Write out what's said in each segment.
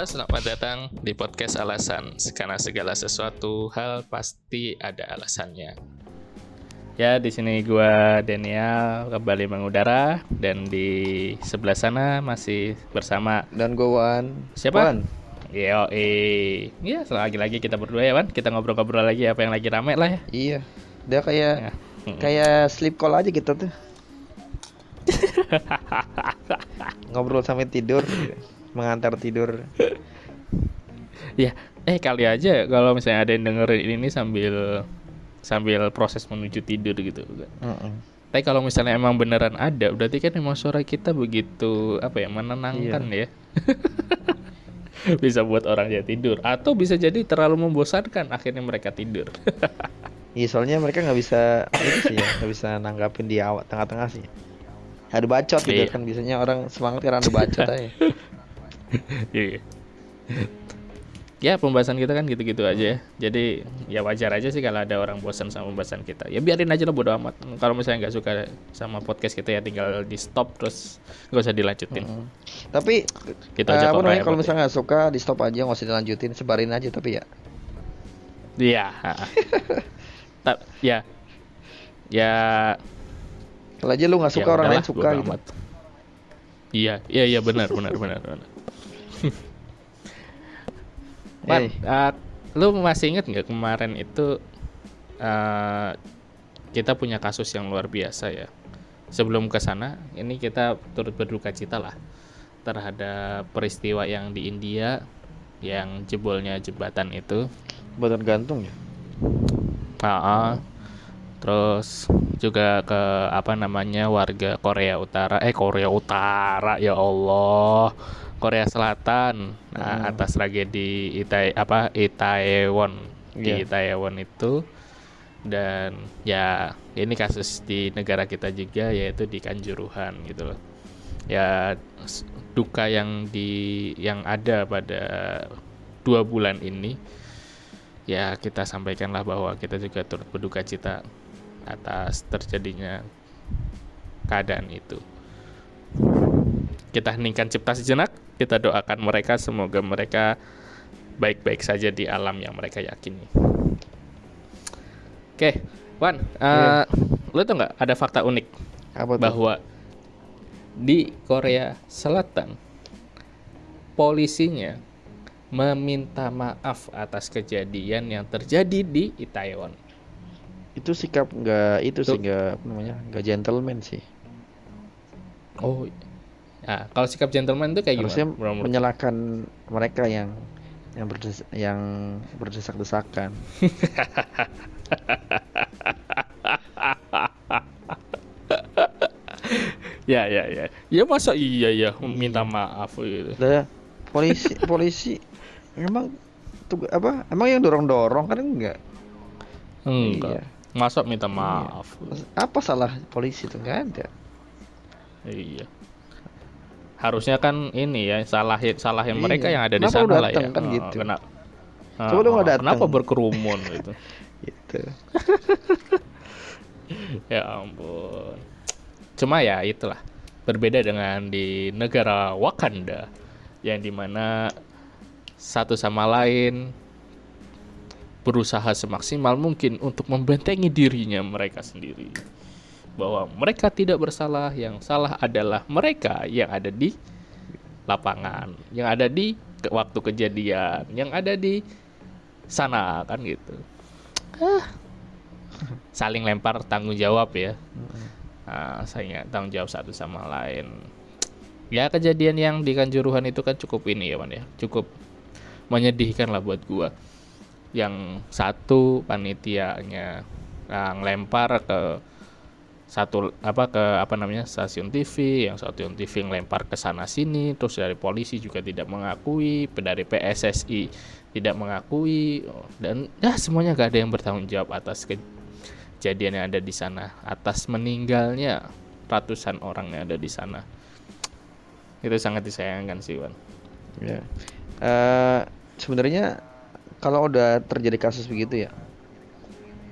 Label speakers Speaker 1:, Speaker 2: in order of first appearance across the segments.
Speaker 1: Halo, selamat datang di podcast Alasan. Karena segala sesuatu hal pasti ada alasannya. Ya, di sini gua Daniel kembali mengudara dan di sebelah sana masih bersama
Speaker 2: Dan gue Wan.
Speaker 1: Siapa?
Speaker 2: Wan.
Speaker 1: Yo, eh, ya lagi-lagi kita berdua ya, Wan. Kita ngobrol-ngobrol lagi apa yang lagi rame lah ya.
Speaker 2: Iya. Dia kayak
Speaker 1: Ya. Mm.
Speaker 2: kayak sleep call aja gitu tuh. Ngobrol sampai tidur, mengantar tidur.
Speaker 1: Ya, eh kali aja kalau misalnya ada yang dengerin ini sambil sambil proses menuju tidur gitu.
Speaker 2: Heeh.
Speaker 1: Tapi kalau misalnya emang beneran ada, berarti kan emang suara kita begitu apa ya menenangkan ya. bisa buat orang ya tidur atau bisa jadi terlalu membosankan akhirnya mereka tidur.
Speaker 2: Iya, soalnya mereka nggak bisa itu sih ya, nggak bisa nanggapin di awal tengah-tengah sih. Ada bacot gitu
Speaker 1: Iya.
Speaker 2: kan biasanya orang semangat karena ada bacot aja.
Speaker 1: Iya. ya pembahasan kita kan gitu-gitu aja ya. Jadi ya wajar aja sih kalau ada orang bosan sama pembahasan kita. Ya biarin aja lah bodo amat. Kalau misalnya nggak suka sama podcast kita ya tinggal di stop terus nggak usah dilanjutin.
Speaker 2: Heeh. Tapi
Speaker 1: Gitu
Speaker 2: eh,
Speaker 1: aja Pak,
Speaker 2: kalau
Speaker 1: ya,
Speaker 2: misalnya nggak suka di stop aja nggak usah dilanjutin sebarin aja tapi ya
Speaker 1: Iya. Ta- ya. Ya.
Speaker 2: kalau aja lu nggak suka
Speaker 1: ya
Speaker 2: orang lain suka gitu.
Speaker 1: amat. Iya, iya, iya benar, benar, benar, benar. Wan,
Speaker 2: Eh.
Speaker 1: eh, lu masih inget nggak kemarin itu eh, kita punya kasus yang luar biasa ya. Sebelum ke sana, ini kita turut berduka cita lah terhadap peristiwa yang di India yang jebolnya jembatan itu.
Speaker 2: Buatan gantung ya.
Speaker 1: Ah, terus juga ke apa namanya warga Korea Utara, eh Korea Utara ya Allah, Korea Selatan nah,
Speaker 2: Hmm.
Speaker 1: atas tragedi Itai apa Itaewon di
Speaker 2: Iya.
Speaker 1: Itaewon itu dan ya ini kasus di negara kita juga yaitu di Kanjuruhan gitu loh. Ya duka yang di yang ada pada dua bulan ini ya kita sampaikanlah bahwa kita juga turut berduka cita atas terjadinya keadaan itu. Kita heningkan cipta sejenak, kita doakan mereka semoga mereka baik-baik saja di alam yang mereka yakini. Oke, Wan, eh, lu tau nggak ada fakta unik
Speaker 2: Apa tuh?
Speaker 1: bahwa di Korea Selatan polisinya meminta maaf atas kejadian yang terjadi di Itaewon.
Speaker 2: Itu sikap nggak itu sih nggak namanya nggak gentleman sih
Speaker 1: Oh, nah, kalau sikap gentleman itu kayak
Speaker 2: harusnya
Speaker 1: gimana?
Speaker 2: menyalahkan mereka yang yang berdes yang berdesak-desakan
Speaker 1: Ya, ya, ya. Ya masa iya ya minta maaf gitu.
Speaker 2: Polisi polisi emang tuh apa emang yang dorong dorong kan enggak
Speaker 1: Enggak.
Speaker 2: Iya.
Speaker 1: Masa minta maaf.
Speaker 2: apa salah polisi itu nggak ada
Speaker 1: Iya. Harusnya kan ini ya salahin salahin
Speaker 2: Iya.
Speaker 1: mereka yang ada di
Speaker 2: Kenapa lu
Speaker 1: sana lah ya.
Speaker 2: kan
Speaker 1: Oh,
Speaker 2: gitu.
Speaker 1: kena-
Speaker 2: Coba
Speaker 1: Oh,
Speaker 2: datang.
Speaker 1: Kenapa berkerumun gitu?
Speaker 2: gitu
Speaker 1: ya ampun. Cuma ya itulah berbeda dengan di negara Wakanda yang di mana satu sama lain berusaha semaksimal mungkin untuk membentengi dirinya mereka sendiri bahwa mereka tidak bersalah yang salah adalah mereka yang ada di lapangan yang ada di waktu kejadian yang ada di sana kan gitu Ah. saling lempar tanggung jawab ya Nah, saya tanggung jawab satu sama lain. Ya kejadian yang di Kanjuruhan itu kan cukup ini ya, Man ya. Cukup menyedihkan lah buat gua. Yang satu panitianya yang lempar ke satu apa ke apa namanya stasiun TV, yang stasiun TV ngelempar ke sana sini, terus dari polisi juga tidak mengakui, dari PSSI tidak mengakui, dan ya semuanya gak ada yang bertanggung jawab atas ke- kejadian yang ada di sana atas meninggalnya ratusan orang yang ada di sana. Itu sangat disayangkan sih Wan.
Speaker 2: Ya. Eh, sebenarnya kalau udah terjadi kasus begitu ya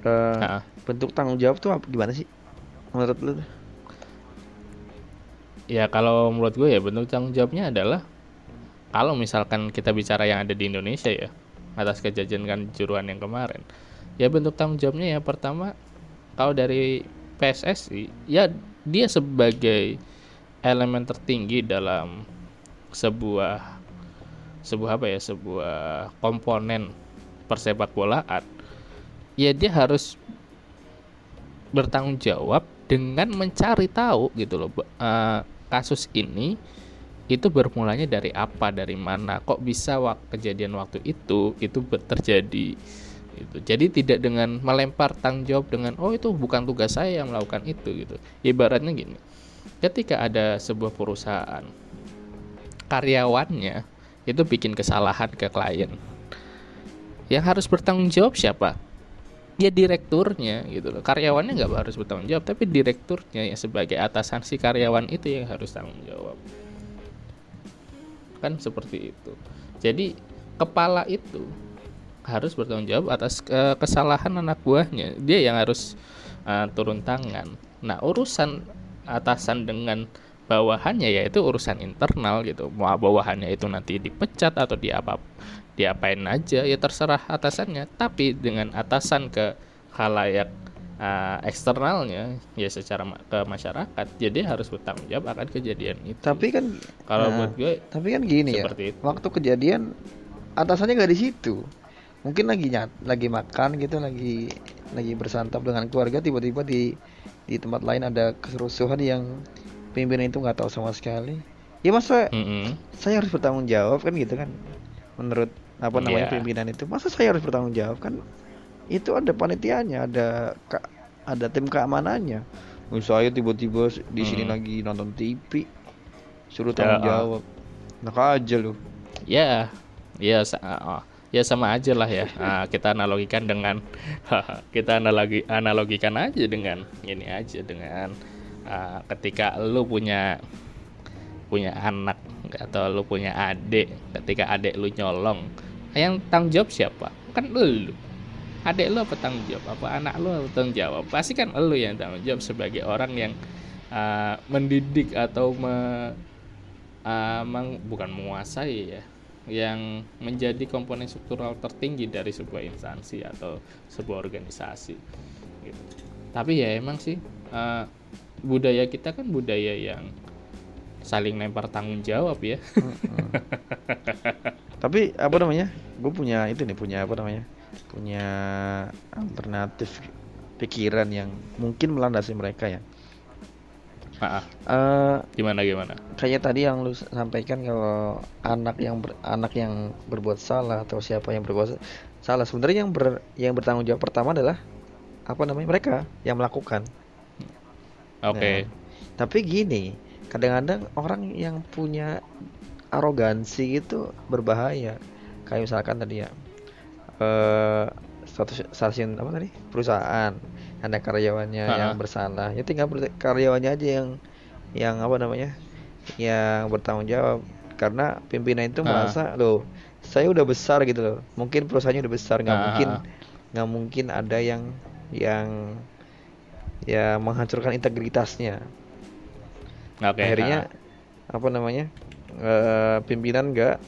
Speaker 2: eh,
Speaker 1: Nah,
Speaker 2: bentuk tanggung jawab tuh apa, gimana sih? Menurut lu
Speaker 1: ya kalau menurut gue ya bentuk tanggung jawabnya adalah kalau misalkan kita bicara yang ada di Indonesia ya atas kejadian kan juruan yang kemarin ya bentuk tanggung jawabnya ya pertama kalau dari PSSI ya dia sebagai elemen tertinggi dalam sebuah sebuah apa ya sebuah komponen persepak bolaan ya dia harus bertanggung jawab dengan mencari tahu gitu loh uh, kasus ini itu bermulanya dari apa dari mana kok bisa wak kejadian waktu itu itu terjadi itu jadi tidak dengan melempar tanggung jawab dengan oh itu bukan tugas saya yang melakukan itu gitu. Ibaratnya gini ketika ada sebuah perusahaan karyawannya itu bikin kesalahan ke klien. Yang harus bertanggung jawab siapa? Ya direkturnya gitu loh. Karyawannya nggak harus bertanggung jawab tapi direkturnya ya sebagai atasan si karyawan itu yang harus tanggung jawab. Kan seperti itu. Jadi kepala itu harus bertanggung jawab atas uh, kesalahan anak buahnya. Dia yang harus uh, turun tangan. Nah urusan atasan dengan bawahannya yaitu urusan internal gitu. Mau bawahannya itu nanti dipecat atau diapa diapain aja ya terserah atasannya. Tapi dengan atasan ke halayak uh, eksternalnya ya secara ma ke masyarakat jadi harus bertanggung jawab akan kejadian itu.
Speaker 2: Tapi kan
Speaker 1: kalau nah, buat gue
Speaker 2: tapi kan gini ya itu. waktu kejadian atasannya nggak di situ. Mungkin lagi nyat lagi makan gitu lagi lagi bersantap dengan keluarga tiba-tiba di di tempat lain ada keserusuhan yang pimpinan itu nggak tahu sama sekali. Ya masa mm -hmm. saya harus bertanggung jawab kan gitu kan? Menurut apa namanya yeah. pimpinan itu. Masa saya harus bertanggung jawab kan? Itu ada panitianya ada ada tim keamanannya. Saya tiba-tiba di sini hmm. lagi nonton TV suruh tanggung ya, jawab. Nak aja lu.
Speaker 1: Ya ya uh, ya sama aja lah ya. Nah, kita analogikan dengan kita analogi analogikan aja dengan ini aja dengan uh, ketika lu punya punya anak atau lu punya adik ketika adik lu nyolong yang tanggung jawab siapa? Kan lu. Adik lu apa tanggung jawab? Apa anak lu apa tanggung jawab? Pasti kan lu yang tanggung jawab sebagai orang yang uh, mendidik atau me, uh, meng, bukan menguasai ya yang menjadi komponen struktural tertinggi dari sebuah instansi atau sebuah organisasi gitu. tapi ya emang sih uh, budaya kita kan budaya yang saling lempar tanggung jawab ya
Speaker 2: tapi apa namanya gue punya itu nih punya apa namanya punya alternatif pikiran yang mungkin melandasi mereka ya
Speaker 1: Maaf. Uh, gimana gimana?
Speaker 2: Kayak tadi yang lu sampaikan kalau anak yang ber, anak yang berbuat salah atau siapa yang berbuat salah sebenarnya yang ber, yang bertanggung jawab pertama adalah apa namanya mereka yang melakukan.
Speaker 1: Oke. Okay.
Speaker 2: Nah, tapi gini, kadang-kadang orang yang punya arogansi itu berbahaya. Kayak misalkan tadi ya, eh satu stasiun apa tadi perusahaan ada karyawannya uh -huh. yang bersalah ya tinggal karyawannya aja yang yang apa namanya yang bertanggung jawab karena pimpinan itu uh -huh. merasa loh saya udah besar gitu loh mungkin perusahaannya udah besar nggak uh -huh. mungkin nggak mungkin ada yang yang ya menghancurkan integritasnya okay, akhirnya -huh. apa namanya uh, pimpinan nggak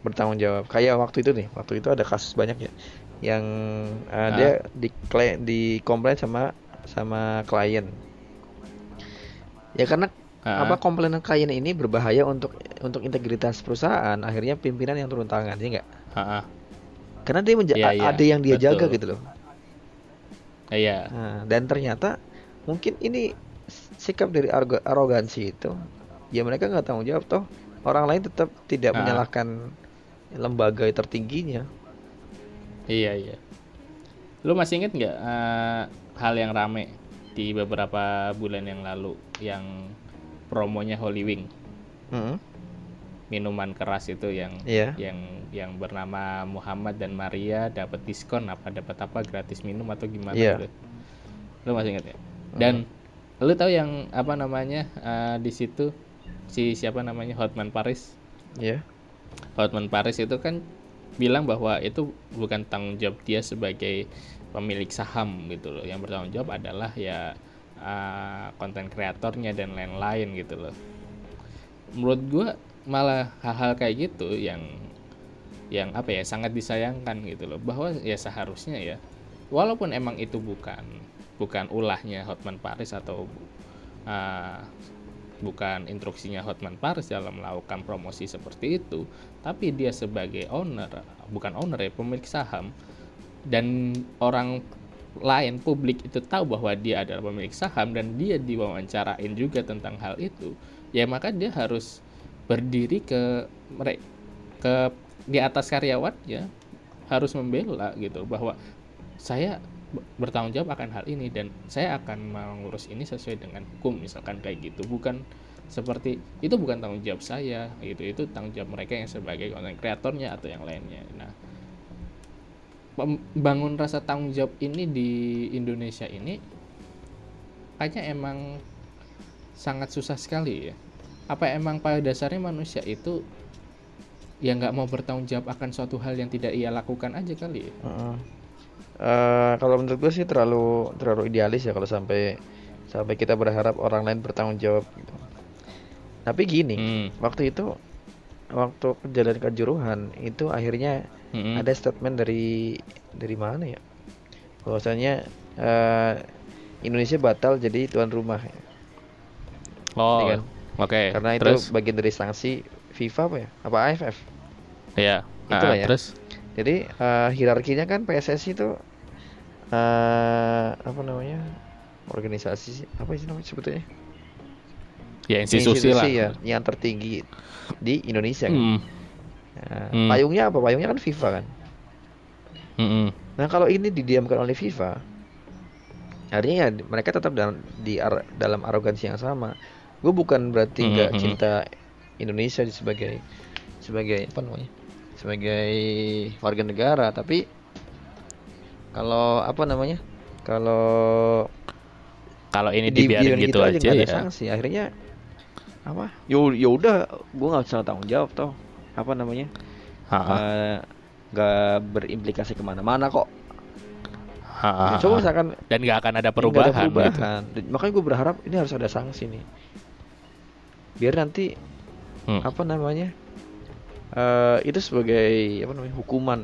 Speaker 2: bertanggung jawab kayak waktu itu nih waktu itu ada kasus banyak ya yang uh, ah. dia di di komplain sama sama klien ya karena uh. apa komplainan klien ini berbahaya untuk untuk integritas perusahaan akhirnya pimpinan yang turun tangan ya enggak uh. karena dia menja yeah, yeah. ada yang dia Betul. jaga gitu loh
Speaker 1: iya
Speaker 2: nah, dan ternyata mungkin ini sikap dari arogansi itu ya mereka nggak tanggung jawab toh orang lain tetap tidak uh. menyalahkan lembaga tertingginya
Speaker 1: Iya iya. Lu masih inget nggak uh, hal yang rame di beberapa bulan yang lalu yang promonya Holy Wing? -hmm. Minuman keras itu yang yeah. yang yang bernama Muhammad dan Maria dapat diskon apa dapat apa gratis minum atau gimana yeah. gitu. Lu masih inget ya? Dan -hmm. lu tahu yang apa namanya uh, di situ si siapa namanya Hotman Paris?
Speaker 2: Iya. Yeah.
Speaker 1: Hotman Paris itu kan bilang bahwa itu bukan tanggung jawab dia sebagai pemilik saham gitu loh yang bertanggung jawab adalah ya konten uh, kreatornya dan lain-lain gitu loh menurut gue malah hal-hal kayak gitu yang yang apa ya sangat disayangkan gitu loh. Bahwa ya seharusnya ya walaupun emang itu bukan bukan ulahnya Hotman Paris atau uh, bukan instruksinya Hotman Paris dalam melakukan promosi seperti itu, tapi dia sebagai owner, bukan owner ya, pemilik saham dan orang lain publik itu tahu bahwa dia adalah pemilik saham dan dia diwawancarain juga tentang hal itu, ya maka dia harus berdiri ke mereka ke di atas karyawannya harus membela gitu bahwa saya bertanggung jawab akan hal ini dan saya akan mengurus ini sesuai dengan hukum misalkan kayak gitu. Bukan seperti itu bukan tanggung jawab saya gitu itu tanggung jawab mereka yang sebagai konten kreatornya atau yang lainnya. Nah membangun rasa tanggung jawab ini di Indonesia ini kayaknya emang sangat susah sekali ya apa emang pada dasarnya manusia itu ya nggak mau bertanggung jawab akan suatu hal yang tidak ia lakukan aja kali ya uh -uh
Speaker 2: uh, kalau menurut gue sih terlalu terlalu idealis ya kalau sampai sampai kita berharap orang lain bertanggung jawab gitu. Tapi gini, hmm. waktu itu waktu kejadian kejuruhan itu akhirnya hmm. ada statement dari dari mana ya? Bahwasanya uh, Indonesia batal jadi tuan rumah.
Speaker 1: Oh, kan? Oke. Okay.
Speaker 2: Karena terus? itu bagian dari sanksi FIFA apa ya? Apa AFF?
Speaker 1: Iya.
Speaker 2: Itu uh, ya. Terus? Jadi uh, hierarkinya kan PSSI itu uh, apa namanya organisasi apa sih namanya sebetulnya
Speaker 1: ya institusi, institusi lah ya
Speaker 2: yang tertinggi di Indonesia kan mm. Nah, mm. payungnya apa payungnya kan FIFA kan mm -mm. nah kalau ini didiamkan oleh FIFA artinya ya mereka tetap dalam di ar dalam arogansi yang sama gue bukan berarti nggak mm -hmm. cinta Indonesia sebagai sebagai apa namanya sebagai warga negara tapi kalau apa namanya kalau
Speaker 1: kalau ini dibiarin di, gitu, gitu aja, aja ya.
Speaker 2: sanksi. Akhirnya apa? Yo ya udah gue nggak bisa tanggung jawab toh. Apa namanya? Nggak uh, berimplikasi ke mana-mana kok.
Speaker 1: Ha, ya, coba misalkan dan nggak akan ada perubahan, ada
Speaker 2: perubahan. Gitu. makanya gue berharap ini harus ada sanksi nih biar nanti hmm. apa namanya uh, itu sebagai apa namanya hukuman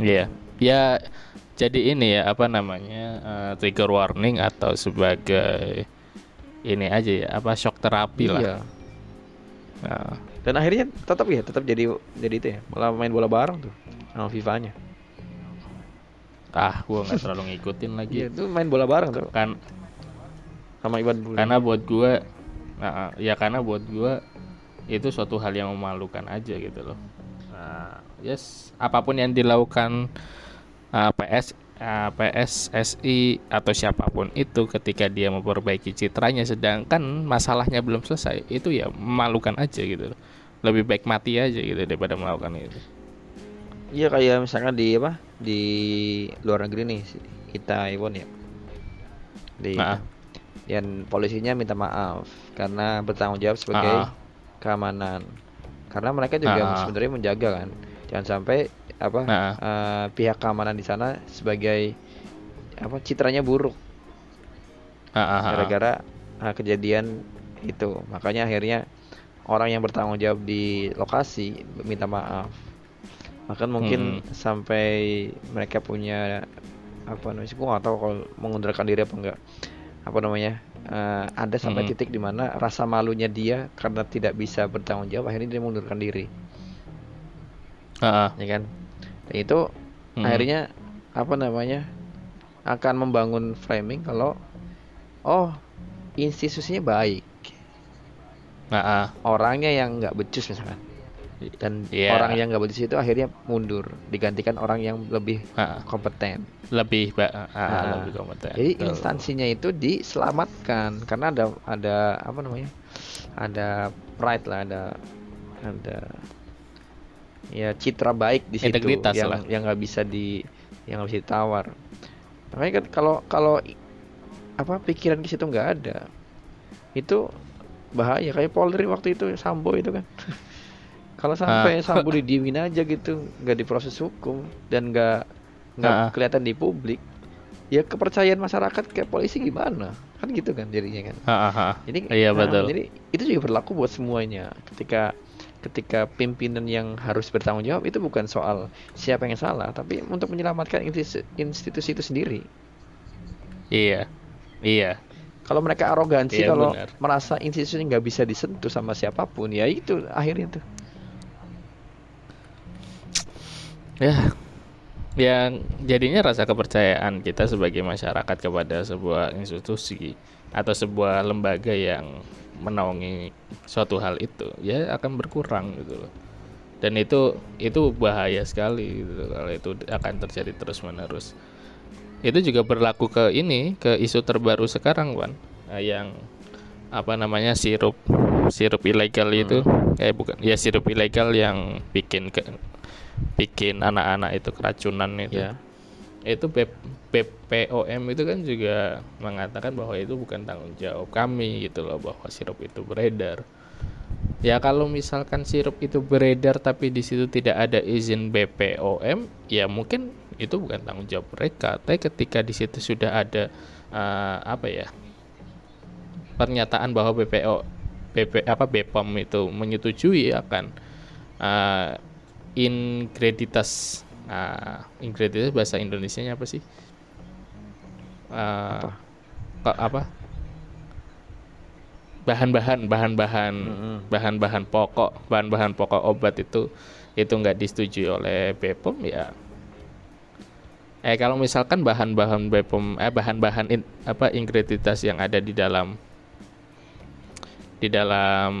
Speaker 1: iya yeah ya jadi ini ya apa namanya uh, trigger warning atau sebagai ini aja ya apa shock terapi iya. lah.
Speaker 2: Nah. Dan akhirnya tetap ya tetap jadi jadi itu ya malah main bola bareng tuh sama FIFA-nya.
Speaker 1: Ah, gua nggak terlalu ngikutin lagi.
Speaker 2: Iya, itu main bola bareng tuh.
Speaker 1: Kan
Speaker 2: sama Iwan Bule.
Speaker 1: Karena buat gua nah, ya karena buat gua itu suatu hal yang memalukan aja gitu loh. Nah, yes, apa pun yang dilakukan uh, PS uh, PSSI atau siapa pun itu ketika dia memperbaiki citranya sedangkan masalahnya belum selesai itu ya memalukan aja gitu lebih baik mati aja gitu daripada melakukan itu.
Speaker 2: Iya kayak misalkan di apa? Di luar negeri nih kita Iwon ya. Di nah. Yang polisinya minta maaf karena bertanggung jawab sebagai nah. keamanan karena mereka juga nah. sebenarnya menjaga kan jangan sampai apa nah. uh, pihak keamanan di sana sebagai apa citranya buruk gara-gara uh, kejadian itu makanya akhirnya orang yang bertanggung jawab di lokasi minta maaf bahkan mungkin hmm. sampai mereka punya apa namanya gue nggak tahu kalau mengundurkan diri apa enggak apa namanya uh, ada sampai hmm. titik di mana rasa malunya dia karena tidak bisa bertanggung jawab akhirnya dia mengundurkan diri uh -uh. ya kan itu hmm. akhirnya apa namanya akan membangun framing kalau oh institusinya baik nah, uh. orangnya yang nggak becus misalkan dan yeah. orang yang nggak becus itu akhirnya mundur digantikan orang yang lebih uh. kompeten
Speaker 1: lebih uh, uh, lebih kompeten
Speaker 2: jadi Tuh. instansinya itu diselamatkan karena ada ada apa namanya ada pride lah ada ada ya citra baik di situ yang lah. yang nggak bisa di yang nggak bisa ditawar makanya kan kalau kalau apa pikiran di situ nggak ada itu bahaya kayak Polri waktu itu Sambo itu kan kalau sampai ah. Sambo didiemin aja gitu nggak diproses hukum dan nggak nggak ah. kelihatan di publik ya kepercayaan masyarakat ke polisi gimana kan gitu kan jadinya kan
Speaker 1: Hahaha.
Speaker 2: jadi
Speaker 1: Iya,
Speaker 2: nah,
Speaker 1: betul.
Speaker 2: jadi itu juga berlaku buat semuanya ketika ketika pimpinan yang harus bertanggung jawab itu bukan soal siapa yang salah tapi untuk menyelamatkan institusi, itu sendiri
Speaker 1: Iya. Iya.
Speaker 2: kalau mereka arogansi
Speaker 1: Iya,
Speaker 2: kalau
Speaker 1: benar.
Speaker 2: merasa institusi nggak bisa disentuh sama siapa pun ya itu akhirnya tuh
Speaker 1: Ya. Yang jadinya rasa kepercayaan kita sebagai masyarakat kepada sebuah institusi atau sebuah lembaga yang menaungi suatu hal itu ya akan berkurang gitu loh. Dan itu itu bahaya sekali gitu kalau itu akan terjadi terus-menerus. Itu juga berlaku ke ini, ke isu terbaru sekarang, Wan. Eh, yang apa namanya sirup sirup ilegal itu eh bukan ya sirup ilegal yang bikin ke bikin anak-anak itu keracunan itu.
Speaker 2: Ya
Speaker 1: itu BPOM itu kan juga mengatakan bahwa itu bukan tanggung jawab kami gitu loh bahwa sirup itu beredar. Ya kalau misalkan sirup itu beredar tapi di situ tidak ada izin BPOM ya mungkin itu bukan tanggung jawab mereka. Tapi ketika di situ sudah ada eh, apa ya pernyataan bahwa BPO BP apa BPOM itu menyetujui akan eh, ingreditas uh, ingreditas bahasa Indonesianya apa sih? Uh, kok apa? Bahan-bahan, bahan-bahan,
Speaker 2: Mm-mm.
Speaker 1: bahan-bahan pokok, bahan-bahan pokok obat itu itu nggak disetujui oleh BPOM ya. Eh kalau misalkan bahan-bahan BPOM, eh bahan-bahan in- apa ingreditas yang ada di dalam di dalam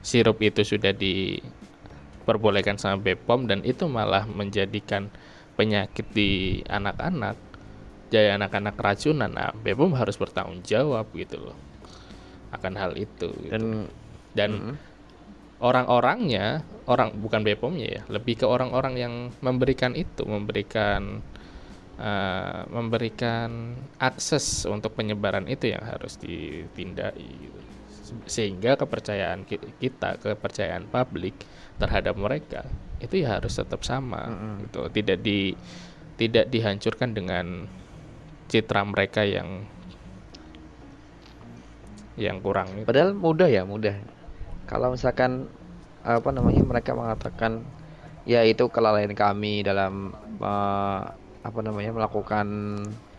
Speaker 1: sirup itu sudah diperbolehkan sama BPOM dan itu malah menjadikan penyakit di anak-anak jadi anak-anak keracunan nah BPOM harus bertanggung jawab gitu loh akan hal itu gitu.
Speaker 2: dan
Speaker 1: dan
Speaker 2: Mm-mm.
Speaker 1: orang-orangnya orang bukan BPOM-nya ya lebih ke orang-orang yang memberikan itu memberikan eh, memberikan akses untuk penyebaran itu yang harus ditindai gitu. Se- sehingga kepercayaan ki- kita kepercayaan publik terhadap mereka itu ya harus tetap sama
Speaker 2: Mm-mm.
Speaker 1: gitu tidak di tidak dihancurkan dengan citra mereka yang yang kurang itu.
Speaker 2: Padahal mudah ya, mudah. Kalau misalkan apa namanya mereka mengatakan ya itu kelalaian kami dalam eh, apa namanya melakukan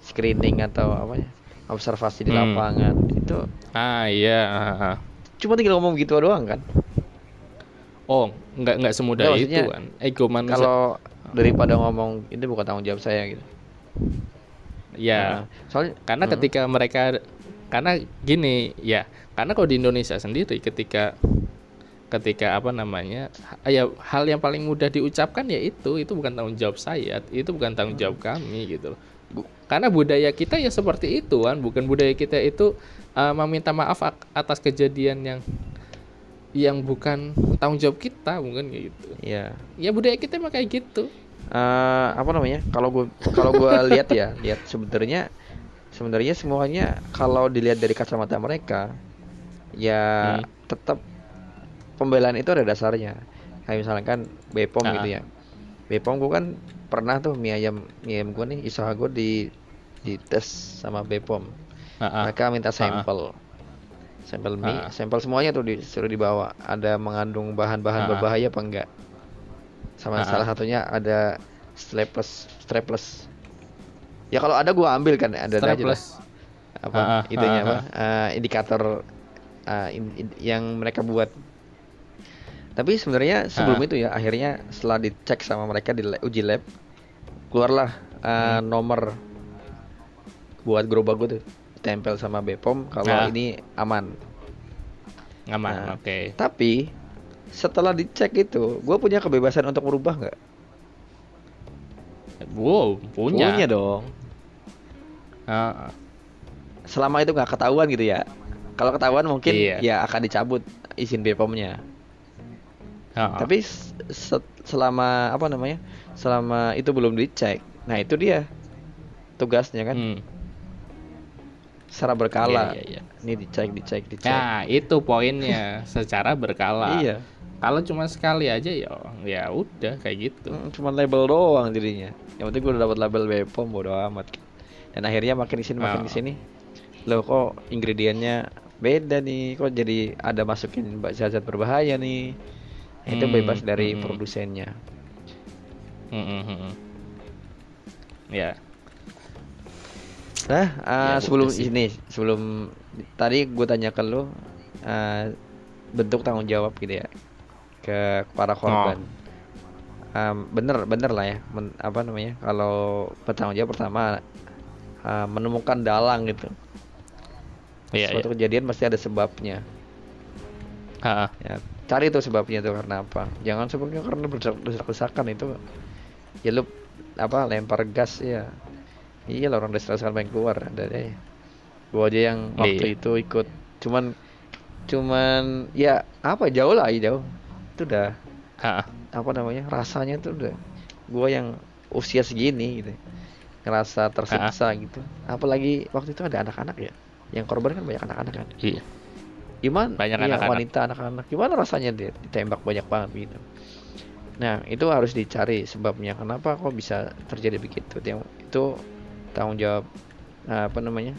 Speaker 2: screening atau apa ya observasi di
Speaker 1: Hmm.
Speaker 2: Lapangan itu
Speaker 1: ah iya ah, ah.
Speaker 2: cuma tinggal ngomong gitu doang kan.
Speaker 1: Oh, nggak nggak semudah
Speaker 2: Nggak,
Speaker 1: itu kan. Ego manusia.
Speaker 2: Kalau daripada ngomong ini bukan tanggung jawab saya gitu.
Speaker 1: ya,
Speaker 2: Nah, soalnya
Speaker 1: karena
Speaker 2: Hmm.
Speaker 1: ketika mereka karena gini, ya, karena kalau di Indonesia sendiri ketika ketika apa namanya ya hal yang paling mudah diucapkan ya itu itu bukan tanggung jawab saya itu bukan tanggung jawab kami gitu loh karena budaya kita ya seperti itu kan bukan budaya kita itu uh, meminta maaf atas kejadian yang yang bukan tanggung jawab kita mungkin kayak gitu.
Speaker 2: Ya
Speaker 1: ya budaya kita emang kayak gitu.
Speaker 2: Eh, apa namanya? Kalau gue kalau gue lihat ya lihat sebenarnya sebenarnya semuanya kalau dilihat dari kacamata mereka ya
Speaker 1: Hmm.
Speaker 2: tetap pembelaan itu ada dasarnya. Kayak misalkan Bepom
Speaker 1: Ah.
Speaker 2: gitu ya. Bepom gue kan pernah tuh mie ayam mie ayam gue nih usaha gue di di tes sama Bepom
Speaker 1: Ah, ah.
Speaker 2: mereka minta sampel sampel mie
Speaker 1: Ah.
Speaker 2: sampel semuanya tuh disuruh dibawa ada mengandung bahan-bahan
Speaker 1: Ah.
Speaker 2: berbahaya apa enggak sama
Speaker 1: Ah.
Speaker 2: salah satunya ada strapless strapless ya kalau ada gua ambil kan ada aja lah.
Speaker 1: Strapless.
Speaker 2: apa
Speaker 1: Ah, ah,
Speaker 2: itunya
Speaker 1: ah,
Speaker 2: apa eh, indikator eh, in- in- yang mereka buat tapi sebenarnya sebelum
Speaker 1: Ah.
Speaker 2: itu ya akhirnya setelah dicek sama mereka di uji lab keluarlah eh,
Speaker 1: Hmm.
Speaker 2: nomor buat gerobak gue tuh tempel sama Bepom kalau
Speaker 1: Ah.
Speaker 2: ini aman
Speaker 1: Aman,
Speaker 2: Nah.
Speaker 1: oke.
Speaker 2: tapi setelah dicek itu gue punya kebebasan untuk merubah nggak
Speaker 1: Wow, punya.
Speaker 2: punya dong
Speaker 1: ah.
Speaker 2: selama itu nggak ketahuan gitu ya kalau ketahuan mungkin
Speaker 1: Iya.
Speaker 2: ya akan dicabut izin Bepomnya
Speaker 1: ah.
Speaker 2: tapi se- selama apa namanya selama itu belum dicek nah itu dia tugasnya kan
Speaker 1: Hmm.
Speaker 2: Secara berkala
Speaker 1: Iya, iya, iya.
Speaker 2: ini dicek dicek dicek
Speaker 1: Nah, itu poinnya secara berkala.
Speaker 2: iya
Speaker 1: Kalau cuma sekali aja ya ya udah kayak gitu.
Speaker 2: Mm, cuma label doang jadinya yang penting gue udah dapat label Bepom bodo amat dan akhirnya makin di sini makin
Speaker 1: Oh.
Speaker 2: di sini loh kok ingredientnya beda nih kok jadi ada masukin zat-zat berbahaya nih itu
Speaker 1: Hmm,
Speaker 2: bebas dari
Speaker 1: hmm.
Speaker 2: produsennya
Speaker 1: Mm, mm, mm, mm. Ya,
Speaker 2: nah ah,
Speaker 1: Ya,
Speaker 2: sebelum
Speaker 1: betul sih.
Speaker 2: ini sebelum tadi gue tanya ke lu ah, bentuk tanggung jawab gitu ya ke para korban. Am, bener bener lah ya men- apa namanya kalau bertanggung jawab pertama ah, menemukan dalang gitu.
Speaker 1: Iya, iya.
Speaker 2: suatu kejadian pasti ada sebabnya.
Speaker 1: Ha, ha.
Speaker 2: ya cari tuh sebabnya tuh karena apa. Jangan sebabnya karena berdesak-desakan itu. Ya lu apa lempar gas ya iya lah orang pengen keluar dari gua aja yang waktu
Speaker 1: Iya.
Speaker 2: itu ikut. Cuman cuman ya apa jauh lah ya jauh. Itu udah
Speaker 1: Ha, ha.
Speaker 2: apa namanya rasanya tuh udah gua yang usia segini gitu. Ngerasa tersiksa gitu. Apalagi waktu itu ada anak-anak ya. Yang korban kan banyak anak-anak kan.
Speaker 1: Iya.
Speaker 2: gimana
Speaker 1: Banyak
Speaker 2: iya,
Speaker 1: anak-anak.
Speaker 2: wanita anak-anak. Gimana rasanya dia ditembak banyak banget gitu? Nah itu harus dicari sebabnya. Kenapa kok bisa terjadi begitu? Yang itu tanggung jawab eh, apa namanya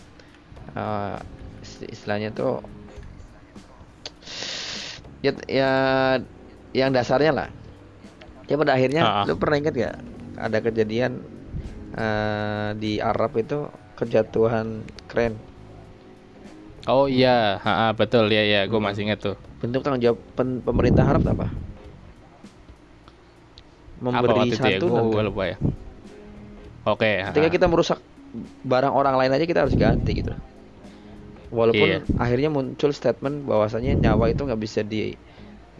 Speaker 2: isti- istilahnya tuh ya, ya yang dasarnya lah ya pada akhirnya
Speaker 1: ah.
Speaker 2: lu pernah ingat gak ada kejadian eh, di Arab itu kejatuhan kren
Speaker 1: Oh iya, ha, ha, betul ya ya, gue masih ingat tuh.
Speaker 2: bentuk tanggung jawab pen- pemerintah Arab apa?
Speaker 1: Apa
Speaker 2: Memberi
Speaker 1: waktu itu ya? Gue
Speaker 2: kan?
Speaker 1: lupa ya. Oke. ha,
Speaker 2: Ketika kita merusak barang orang lain aja kita harus ganti gitu. Walaupun
Speaker 1: Iya.
Speaker 2: akhirnya muncul statement bahwasanya nyawa itu nggak bisa di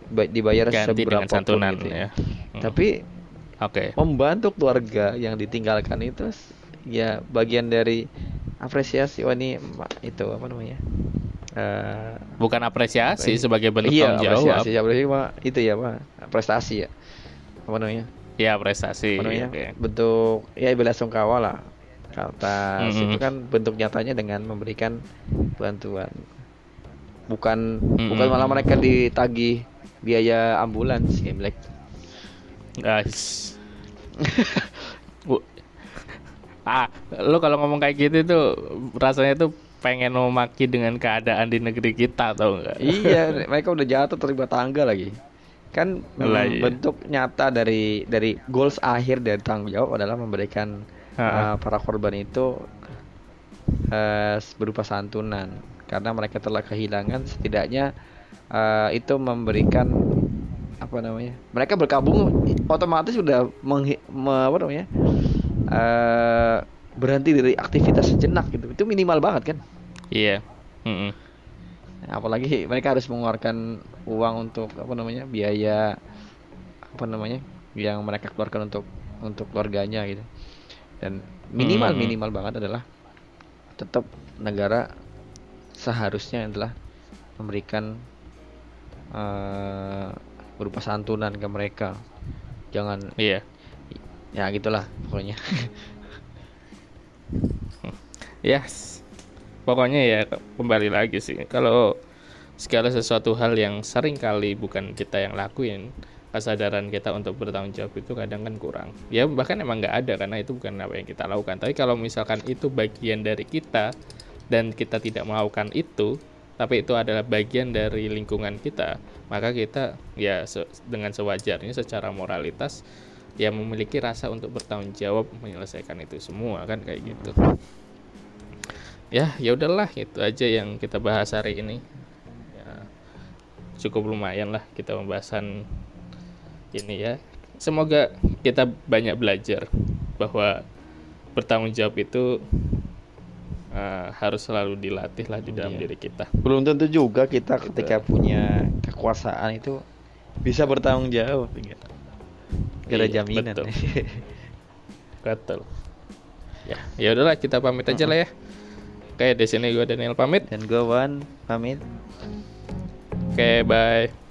Speaker 2: ba- dibayar
Speaker 1: ganti
Speaker 2: seberapa
Speaker 1: santunan
Speaker 2: gitu
Speaker 1: ya. Hmm.
Speaker 2: Tapi
Speaker 1: Oke.
Speaker 2: membantu keluarga yang ditinggalkan itu ya bagian dari apresiasi wah ini itu apa namanya? Eh,
Speaker 1: Bukan apresiasi sebagai bentuk
Speaker 2: iya,
Speaker 1: tanggung jawab.
Speaker 2: apresiasi, ya, apresiasi itu ya, Pak. Prestasi ya. Apa namanya?
Speaker 1: Ya prestasi.
Speaker 2: namanya
Speaker 1: oke.
Speaker 2: bentuk ya bela sungkawa lah kata
Speaker 1: Mm-mm.
Speaker 2: itu kan bentuk nyatanya dengan memberikan bantuan bukan
Speaker 1: Mm-mm.
Speaker 2: bukan malah mereka ditagih biaya ambulans ya Black
Speaker 1: Guys. Bu- ah, lu kalau ngomong kayak gitu tuh rasanya tuh pengen memaki dengan keadaan di negeri kita tau nggak?
Speaker 2: iya mereka udah jatuh terlibat tangga lagi kan mm,
Speaker 1: iya.
Speaker 2: bentuk nyata dari dari goals akhir dari tanggung jawab adalah memberikan uh, para korban itu uh, berupa santunan karena mereka telah kehilangan setidaknya uh, itu memberikan apa namanya mereka berkabung otomatis sudah menghi- me- apa namanya uh, berhenti dari aktivitas sejenak gitu itu minimal banget kan
Speaker 1: Iya. Mm-mm.
Speaker 2: Apalagi mereka harus mengeluarkan uang untuk apa namanya biaya apa namanya yang mereka keluarkan untuk untuk keluarganya gitu dan minimal
Speaker 1: Hmm.
Speaker 2: minimal banget adalah tetap negara seharusnya adalah memberikan eh, berupa santunan ke mereka jangan
Speaker 1: Iya.
Speaker 2: ya gitulah pokoknya
Speaker 1: Yes. Pokoknya ya kembali lagi sih. Kalau segala sesuatu hal yang sering kali bukan kita yang lakuin, kesadaran kita untuk bertanggung jawab itu kadang kan kurang. Ya bahkan emang nggak ada karena itu bukan apa yang kita lakukan. Tapi kalau misalkan itu bagian dari kita dan kita tidak melakukan itu, tapi itu adalah bagian dari lingkungan kita, maka kita ya se- dengan sewajarnya secara moralitas ya memiliki rasa untuk bertanggung jawab menyelesaikan itu semua kan kayak gitu ya ya udahlah itu aja yang kita bahas hari ini ya, cukup lumayan lah kita pembahasan ini ya semoga kita banyak belajar bahwa bertanggung jawab itu eh, harus selalu dilatih lah di dalam
Speaker 2: Iya.
Speaker 1: diri kita
Speaker 2: belum tentu juga kita
Speaker 1: Gitu.
Speaker 2: ketika punya kekuasaan itu bisa bertanggung jawab. Gak ada
Speaker 1: Iya,
Speaker 2: jaminan
Speaker 1: betul. betul ya ya udahlah kita pamit aja lah ya Oke, di sini gue Daniel pamit.
Speaker 2: dan gue Wan pamit
Speaker 1: Oke, bye.